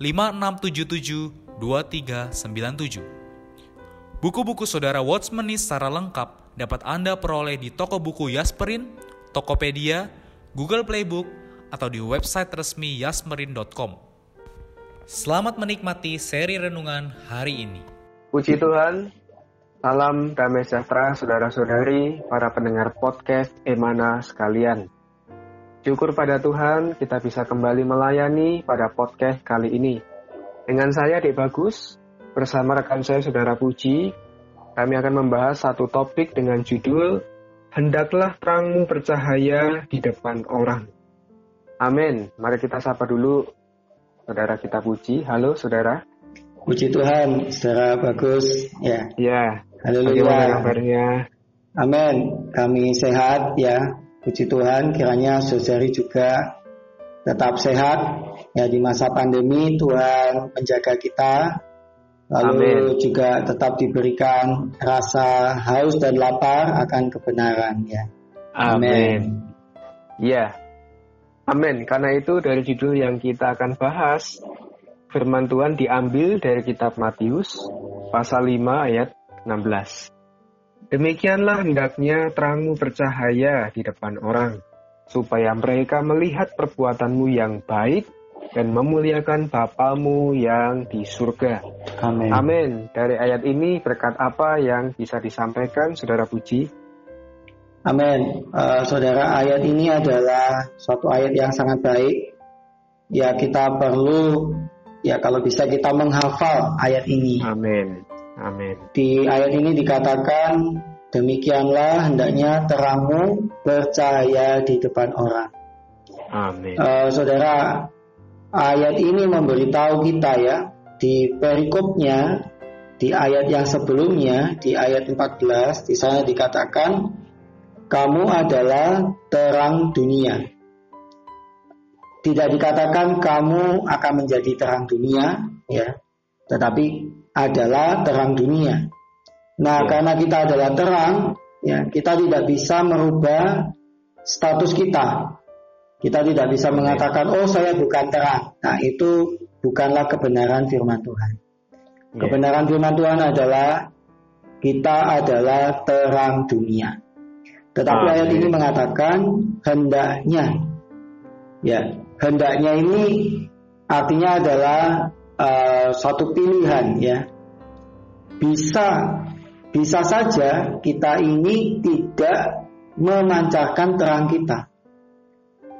5677 2397. Buku-buku saudara Watchmeni secara lengkap dapat Anda peroleh di toko buku Yasmerin, Tokopedia, Google Playbook, atau di website resmi yasmerin.com. Selamat menikmati seri renungan hari ini. Puji Tuhan, salam damai sejahtera saudara-saudari, para pendengar podcast Emana sekalian. Syukur pada Tuhan kita bisa kembali melayani pada podcast kali ini. Dengan saya Dek Bagus, bersama rekan saya Saudara Puji, kami akan membahas satu topik dengan judul Hendaklah terangmu bercahaya di depan orang. Amin. Mari kita sapa dulu saudara kita Puji. Halo saudara. Puji Tuhan, saudara Bagus. Ya. Ya. Haleluya. Bagaimana kabarnya? Amin. Kami sehat ya. Puji Tuhan, kiranya saudari juga tetap sehat ya di masa pandemi. Tuhan menjaga kita, lalu Amin. juga tetap diberikan rasa haus dan lapar akan kebenaran ya. Amin. Ya. Amin. Karena itu dari judul yang kita akan bahas, firman Tuhan diambil dari kitab Matius pasal 5 ayat 16. Demikianlah hendaknya terangmu bercahaya di depan orang, supaya mereka melihat perbuatanmu yang baik dan memuliakan Bapamu yang di surga. Amin. Amin. Dari ayat ini berkat apa yang bisa disampaikan Saudara Puji? Amin. Uh, saudara, ayat ini adalah suatu ayat yang sangat baik. Ya, kita perlu ya kalau bisa kita menghafal ayat ini. Amin. Amin. Di ayat ini dikatakan demikianlah hendaknya terangmu percaya di depan orang. Amin. Uh, saudara, ayat ini memberitahu kita ya di perikopnya di ayat yang sebelumnya di ayat 14 di sana dikatakan kamu adalah terang dunia. Tidak dikatakan kamu akan menjadi terang dunia ya, tetapi adalah terang dunia. Nah, ya. karena kita adalah terang, ya, kita tidak bisa merubah status kita. Kita tidak bisa mengatakan, "Oh, saya bukan terang." Nah, itu bukanlah kebenaran firman Tuhan. Ya. Kebenaran firman Tuhan adalah kita adalah terang dunia. Tetapi ah, ayat ini mengatakan hendaknya. Ya, hendaknya ini artinya adalah uh, satu pilihan ya. Bisa bisa saja kita ini tidak memancarkan terang kita,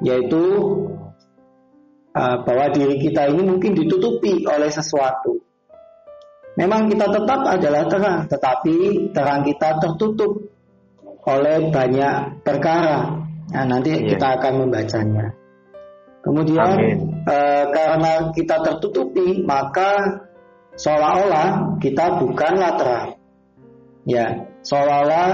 yaitu uh, bahwa diri kita ini mungkin ditutupi oleh sesuatu. Memang kita tetap adalah terang, tetapi terang kita tertutup oleh banyak perkara. Nah, nanti yeah. kita akan membacanya. Kemudian uh, karena kita tertutupi, maka seolah-olah kita bukanlah terang. Ya, seolah-olah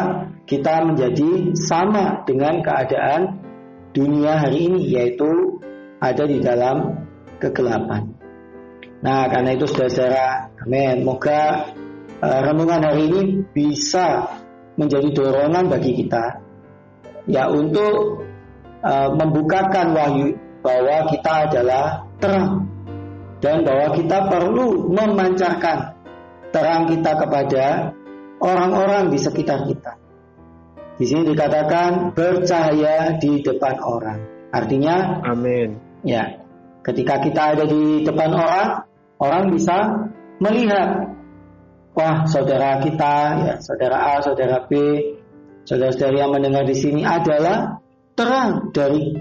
kita menjadi sama dengan keadaan dunia hari ini yaitu ada di dalam kegelapan. Nah, karena itu saudara-saudara, amin. Moga uh, renungan hari ini bisa menjadi dorongan bagi kita ya untuk uh, membukakan wahyu bahwa kita adalah terang dan bahwa kita perlu memancarkan terang kita kepada orang-orang di sekitar kita. Di sini dikatakan bercahaya di depan orang. Artinya, amin. Ya, ketika kita ada di depan orang, orang bisa melihat wah saudara kita ya saudara A, saudara B, saudara-saudari yang mendengar di sini adalah terang dari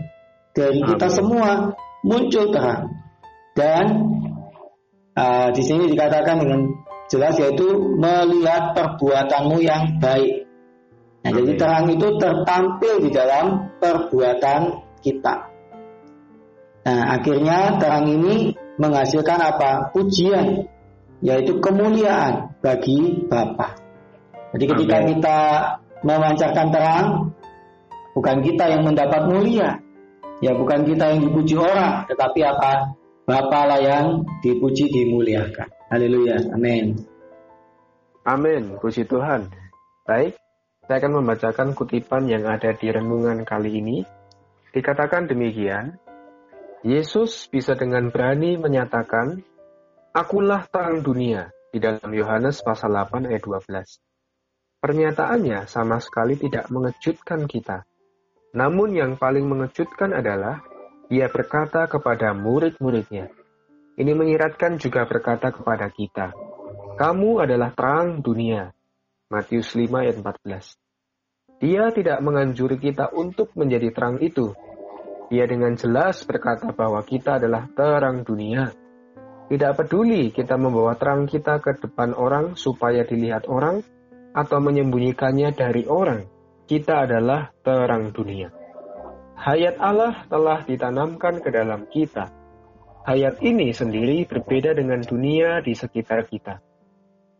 dari kita semua muncul terang dan uh, di sini dikatakan dengan jelas yaitu melihat perbuatanmu yang baik. Nah, jadi terang itu tertampil di dalam perbuatan kita. Nah, akhirnya terang ini menghasilkan apa? Pujian, yaitu kemuliaan bagi Bapa. Jadi ketika Amen. kita memancarkan terang, bukan kita yang mendapat mulia, ya bukan kita yang dipuji orang, tetapi apa? Bapa lah yang dipuji dimuliakan. Haleluya. Amin. Amin. Puji Tuhan. Baik, saya akan membacakan kutipan yang ada di renungan kali ini. Dikatakan demikian, Yesus bisa dengan berani menyatakan, Akulah terang dunia, di dalam Yohanes pasal 8 ayat 12. Pernyataannya sama sekali tidak mengejutkan kita. Namun yang paling mengejutkan adalah ia berkata kepada murid-muridnya. Ini menyiratkan juga berkata kepada kita, Kamu adalah terang dunia. Matius 5 ayat 14. Dia tidak menganjuri kita untuk menjadi terang itu. Dia dengan jelas berkata bahwa kita adalah terang dunia. Tidak peduli kita membawa terang kita ke depan orang supaya dilihat orang atau menyembunyikannya dari orang. Kita adalah terang dunia. Hayat Allah telah ditanamkan ke dalam kita. Hayat ini sendiri berbeda dengan dunia di sekitar kita.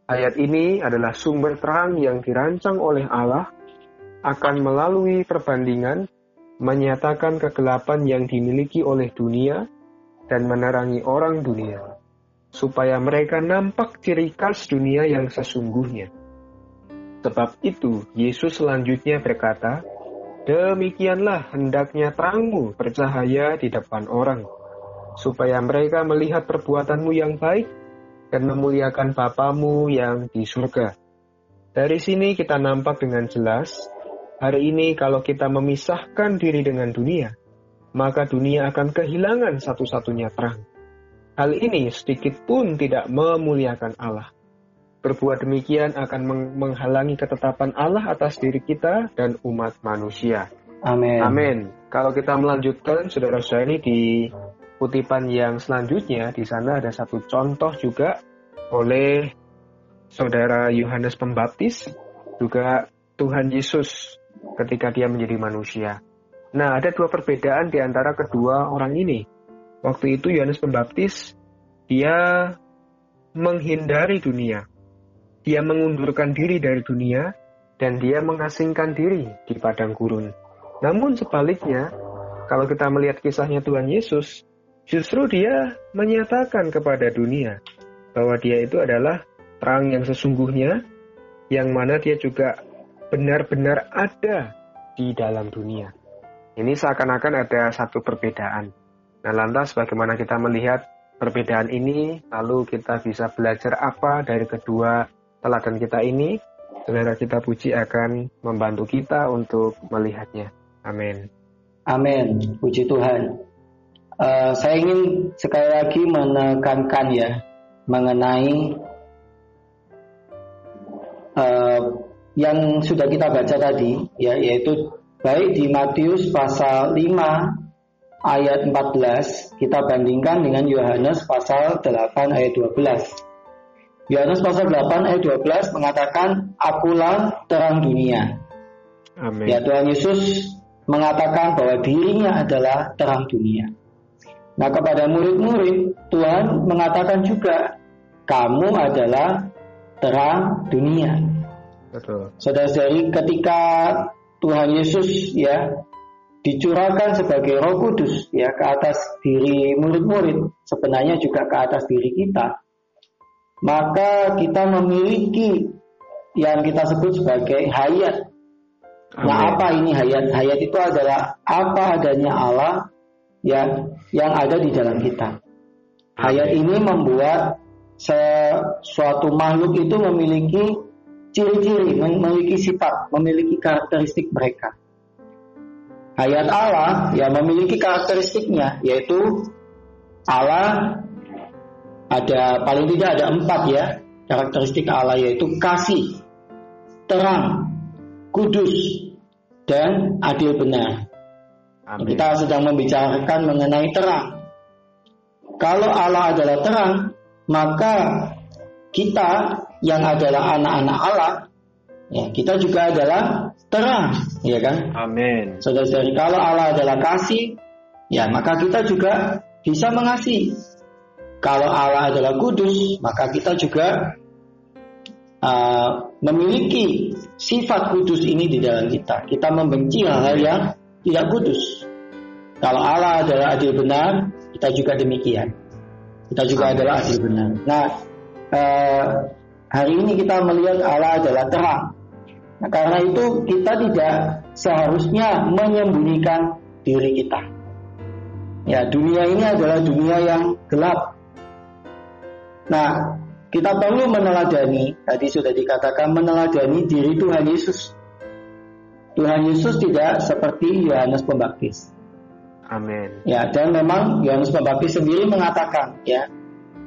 Hayat ini adalah sumber terang yang dirancang oleh Allah akan melalui perbandingan menyatakan kegelapan yang dimiliki oleh dunia dan menerangi orang dunia, supaya mereka nampak ciri khas dunia yang sesungguhnya. Sebab itu, Yesus selanjutnya berkata, Demikianlah hendaknya terangmu bercahaya di depan orang, supaya mereka melihat perbuatanmu yang baik dan memuliakan Bapamu yang di surga. Dari sini kita nampak dengan jelas, hari ini kalau kita memisahkan diri dengan dunia, maka dunia akan kehilangan satu-satunya terang. Hal ini sedikit pun tidak memuliakan Allah. Berbuat demikian akan menghalangi ketetapan Allah atas diri kita dan umat manusia. Amin. Amin. Kalau kita melanjutkan, saudara-saudara ini di kutipan yang selanjutnya, di sana ada satu contoh juga oleh saudara Yohanes Pembaptis, juga Tuhan Yesus ketika dia menjadi manusia. Nah, ada dua perbedaan di antara kedua orang ini. Waktu itu Yohanes Pembaptis, dia menghindari dunia. Dia mengundurkan diri dari dunia dan dia mengasingkan diri di padang gurun. Namun sebaliknya, kalau kita melihat kisahnya Tuhan Yesus, justru dia menyatakan kepada dunia bahwa dia itu adalah terang yang sesungguhnya, yang mana dia juga benar-benar ada di dalam dunia. Ini seakan-akan ada satu perbedaan. Nah, lantas bagaimana kita melihat perbedaan ini, lalu kita bisa belajar apa dari kedua teladan kita ini, saudara kita puji akan membantu kita untuk melihatnya. Amin. Amin. Puji Tuhan. Uh, saya ingin sekali lagi menekankan ya mengenai uh, yang sudah kita baca tadi ya yaitu baik di Matius pasal 5 ayat 14 kita bandingkan dengan Yohanes pasal 8 ayat 12. Yohanes pasal 8 ayat 12 mengatakan, Akulah terang dunia. Amin. Ya Tuhan Yesus mengatakan bahwa dirinya adalah terang dunia. Nah kepada murid-murid Tuhan mengatakan juga kamu adalah terang dunia. Betul. Saudara-saudari ketika Tuhan Yesus ya dicurahkan sebagai Roh Kudus ya ke atas diri murid-murid sebenarnya juga ke atas diri kita maka kita memiliki yang kita sebut sebagai hayat. Nah, apa ini hayat? Hayat itu adalah apa adanya Allah yang yang ada di dalam kita. Hayat ini membuat suatu makhluk itu memiliki ciri-ciri, memiliki sifat, memiliki karakteristik mereka. Hayat Allah yang memiliki karakteristiknya yaitu Allah ada paling tidak ada empat ya karakteristik Allah yaitu kasih, terang, kudus, dan adil benar. Amin. Kita sedang membicarakan mengenai terang. Kalau Allah adalah terang, maka kita yang adalah anak-anak Allah, ya kita juga adalah terang, ya kan? Amin. Saudara-saudari, kalau Allah adalah kasih, ya maka kita juga bisa mengasihi. Kalau Allah adalah kudus, maka kita juga uh, memiliki sifat kudus ini di dalam kita. Kita membenci hal-hal yang tidak kudus. Kalau Allah adalah adil benar, kita juga demikian. Kita juga adalah adil benar. Nah, uh, hari ini kita melihat Allah adalah terang. Nah, karena itu kita tidak seharusnya menyembunyikan diri kita. Ya, dunia ini adalah dunia yang gelap. Nah, kita perlu meneladani, tadi sudah dikatakan meneladani diri Tuhan Yesus. Tuhan Yesus tidak seperti Yohanes Pembaptis. Amin. Ya, dan memang Yohanes Pembaptis sendiri mengatakan ya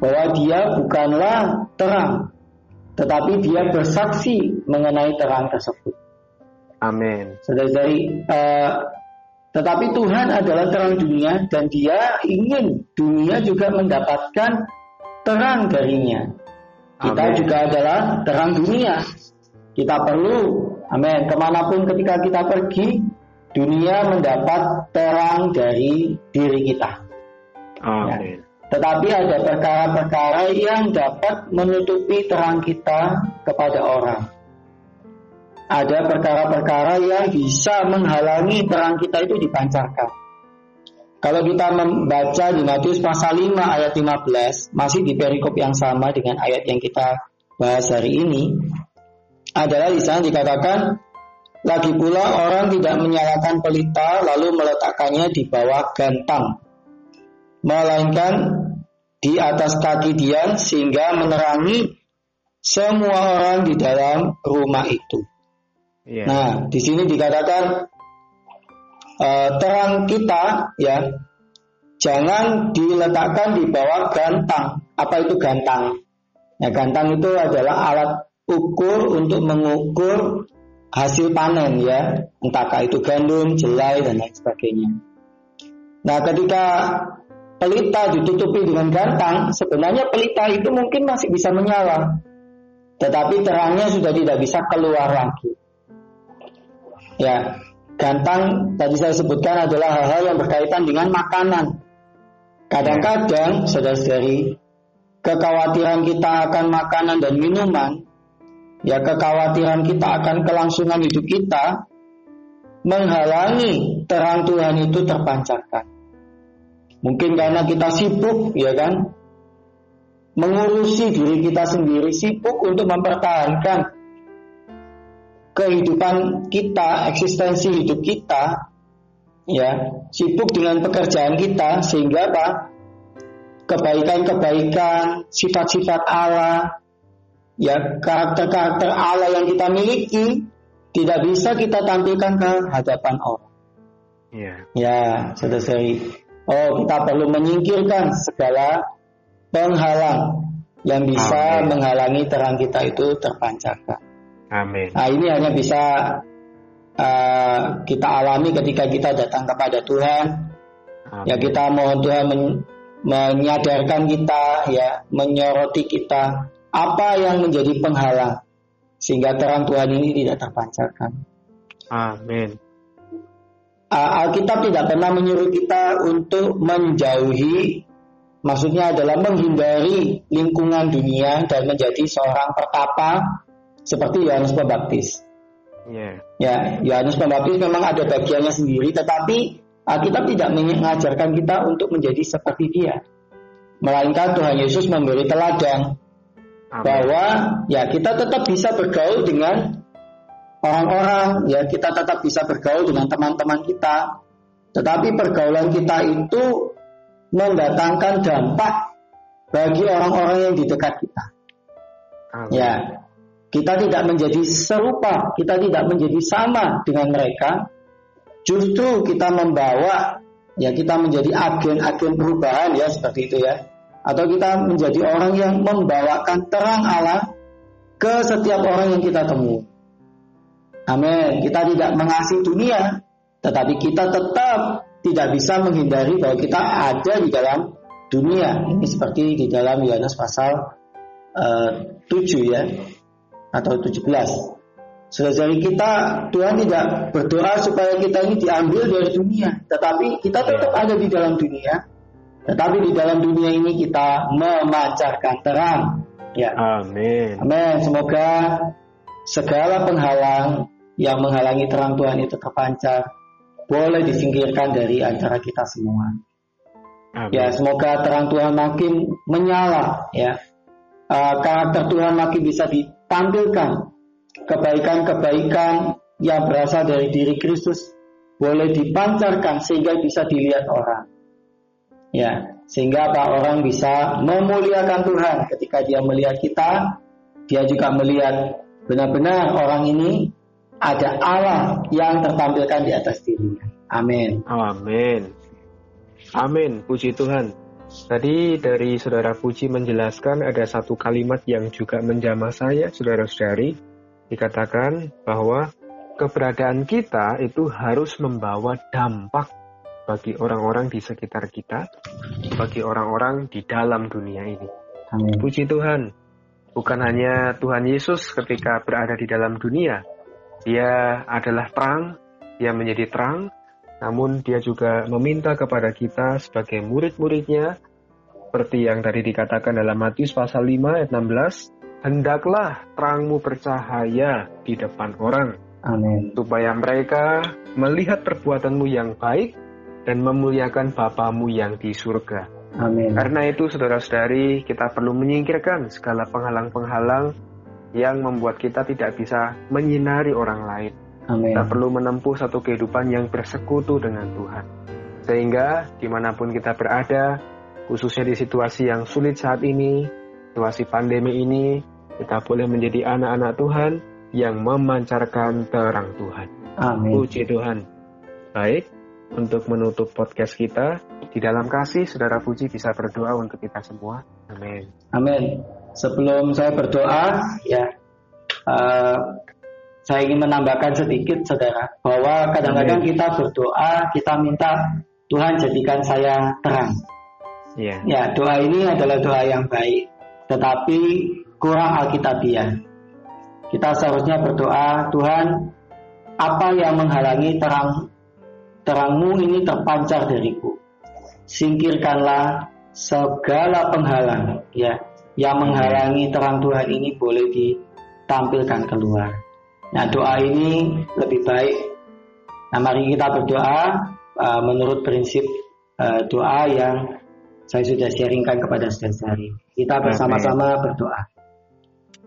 bahwa dia bukanlah terang, tetapi dia bersaksi mengenai terang tersebut. Amin. Saudara-saudari, uh, tetapi Tuhan adalah terang dunia dan dia ingin dunia juga mendapatkan terang darinya. Kita amen. juga adalah terang dunia. Kita perlu, amin, ke mana pun ketika kita pergi, dunia mendapat terang dari diri kita. Amin. Ya. Tetapi ada perkara-perkara yang dapat menutupi terang kita kepada orang. Ada perkara-perkara yang bisa menghalangi terang kita itu dipancarkan. Kalau kita membaca di Matius pasal 5 ayat 15, masih di perikop yang sama dengan ayat yang kita bahas hari ini, adalah di sana dikatakan lagi pula orang tidak menyalakan pelita lalu meletakkannya di bawah gantang, melainkan di atas kaki dia sehingga menerangi semua orang di dalam rumah itu. Yeah. Nah, di sini dikatakan uh, terang kita ya jangan diletakkan di bawah gantang. Apa itu gantang? Ya, gantang itu adalah alat ukur untuk mengukur hasil panen ya, entahkah itu gandum, jelai dan lain sebagainya. Nah, ketika pelita ditutupi dengan gantang, sebenarnya pelita itu mungkin masih bisa menyala, tetapi terangnya sudah tidak bisa keluar lagi. Ya, Gantang tadi saya sebutkan adalah hal-hal yang berkaitan dengan makanan. Kadang-kadang, saudara-saudari, kekhawatiran kita akan makanan dan minuman, ya kekhawatiran kita akan kelangsungan hidup kita, menghalangi terang Tuhan itu terpancarkan. Mungkin karena kita sibuk, ya kan, mengurusi diri kita sendiri, sibuk untuk mempertahankan kehidupan kita, eksistensi hidup kita, ya sibuk dengan pekerjaan kita sehingga apa? Kebaikan-kebaikan, sifat-sifat Allah, ya karakter-karakter Allah yang kita miliki tidak bisa kita tampilkan ke hadapan orang. Yeah. Ya, saudara-saudari. Oh, kita perlu menyingkirkan segala penghalang yang bisa Amin. menghalangi terang kita itu terpancarkan. Amin. Nah ini hanya bisa uh, kita alami ketika kita datang kepada Tuhan. Amin. Ya kita mohon Tuhan men menyadarkan kita, ya menyoroti kita apa yang menjadi penghalang sehingga terang Tuhan ini tidak terpancarkan. Amin. Uh, Alkitab tidak pernah menyuruh kita untuk menjauhi, maksudnya adalah menghindari lingkungan dunia dan menjadi seorang pertapa seperti Yohanes Pembaptis. Yeah. Ya, Yohanes Pembaptis memang ada bagiannya sendiri, tetapi Alkitab tidak mengajarkan kita untuk menjadi seperti dia. Melainkan Tuhan Yesus memberi teladan Amin. bahwa ya kita tetap bisa bergaul dengan orang-orang, ya kita tetap bisa bergaul dengan teman-teman kita. Tetapi pergaulan kita itu mendatangkan dampak bagi orang-orang yang di dekat kita. Amin. Ya, kita tidak menjadi serupa, kita tidak menjadi sama dengan mereka. Justru kita membawa, ya kita menjadi agen-agen perubahan ya seperti itu ya. atau kita menjadi orang yang membawakan terang Allah ke setiap orang yang kita temui. Amin. Kita tidak mengasihi dunia, tetapi kita tetap tidak bisa menghindari bahwa kita ada di dalam dunia. Ini seperti di dalam Yohanes pasal uh, eh, 7 ya atau 17. Saudara kita Tuhan tidak berdoa supaya kita ini diambil dari dunia, tetapi kita tetap ada di dalam dunia. Tetapi di dalam dunia ini kita memancarkan terang. Ya. Amin. Amin. Semoga segala penghalang yang menghalangi terang Tuhan itu terpancar boleh disingkirkan dari antara kita semua. Amin. Ya, semoga terang Tuhan makin menyala ya. Uh, karakter Tuhan makin bisa ditampilkan. Kebaikan-kebaikan yang berasal dari diri Kristus boleh dipancarkan sehingga bisa dilihat orang. Ya, sehingga apa orang bisa memuliakan Tuhan ketika dia melihat kita, dia juga melihat benar-benar orang ini ada Allah yang tertampilkan di atas dirinya. Amin. Amin. Amin. Puji Tuhan. Tadi dari saudara Puji menjelaskan ada satu kalimat yang juga menjamah saya, saudara-saudari. Dikatakan bahwa keberadaan kita itu harus membawa dampak bagi orang-orang di sekitar kita, bagi orang-orang di dalam dunia ini. Amin. Puji Tuhan. Bukan hanya Tuhan Yesus ketika berada di dalam dunia, dia adalah terang, dia menjadi terang, namun dia juga meminta kepada kita sebagai murid-muridnya, seperti yang tadi dikatakan dalam Matius pasal 5 ayat 16, hendaklah terangmu bercahaya di depan orang. Amin. Supaya mereka melihat perbuatanmu yang baik dan memuliakan Bapamu yang di surga. Amin. Karena itu saudara-saudari kita perlu menyingkirkan segala penghalang-penghalang yang membuat kita tidak bisa menyinari orang lain. Amin. Kita perlu menempuh satu kehidupan yang bersekutu dengan Tuhan. Sehingga di mana pun kita berada, khususnya di situasi yang sulit saat ini, situasi pandemi ini, kita boleh menjadi anak-anak Tuhan yang memancarkan terang Tuhan. Amin. Puji Tuhan. Baik, untuk menutup podcast kita, di dalam kasih, Saudara Puji bisa berdoa untuk kita semua. Amin. Amin sebelum saya berdoa ya uh, saya ingin menambahkan sedikit saudara bahwa kadang-kadang kita berdoa kita minta Tuhan jadikan saya terang. Yeah. Ya doa ini adalah doa yang baik, tetapi kurang alkitabiah. Kita seharusnya berdoa Tuhan apa yang menghalangi terang terangmu ini terpancar dariku. Singkirkanlah segala penghalang ya yang menghalangi terang Tuhan ini boleh ditampilkan keluar. Nah doa ini lebih baik. Nah mari kita berdoa uh, menurut prinsip uh, doa yang saya sudah sharingkan kepada saudara Kita bersama-sama berdoa.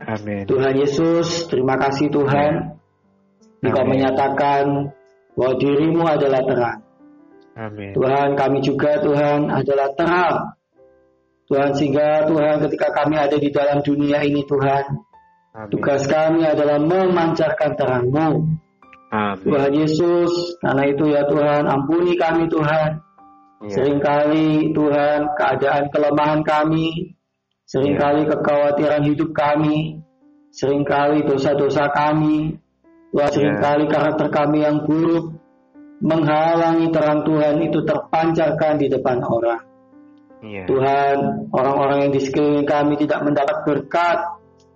Amin. Tuhan Yesus, terima kasih Tuhan. Engkau menyatakan bahwa dirimu adalah terang. Amin. Tuhan kami juga Tuhan adalah terang Tuhan sehingga Tuhan ketika kami ada di dalam dunia ini Tuhan Amin. tugas kami adalah memancarkan terangmu Amin. Tuhan Yesus karena itu ya Tuhan ampuni kami Tuhan ya. sering kali Tuhan keadaan kelemahan kami sering kali ya. kekhawatiran hidup kami sering kali dosa-dosa kami Tuhan ya. sering kali karakter kami yang buruk menghalangi terang Tuhan itu terpancarkan di depan orang Yeah. Tuhan, orang-orang yang di sekeliling kami tidak mendapat berkat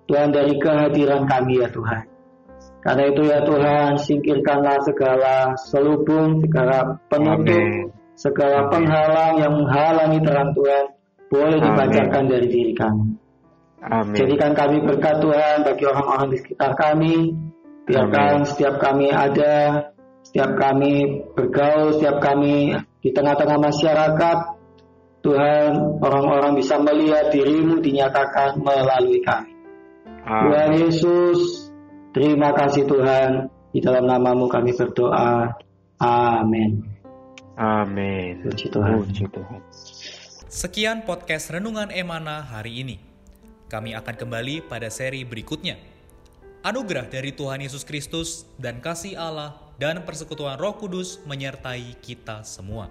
Tuhan dari kehadiran kami ya Tuhan. Karena itu ya Tuhan, singkirkanlah segala selubung, segala penutup, segala penghalang yang menghalangi terang Tuhan, boleh dipancarkan dari diri kami. Amen. Jadikan kami berkat Tuhan bagi orang-orang di sekitar kami. Biarkan Amen. setiap kami ada, setiap kami bergaul, setiap kami di tengah-tengah masyarakat, Tuhan, orang-orang bisa melihat dirimu dinyatakan melalui kami. Amin. Tuhan Yesus, terima kasih Tuhan. Di dalam namamu kami berdoa. Amin. Amin. Puji Tuhan. Puji Tuhan. Sekian podcast Renungan Emana hari ini. Kami akan kembali pada seri berikutnya. Anugerah dari Tuhan Yesus Kristus dan kasih Allah dan persekutuan Roh Kudus menyertai kita semua.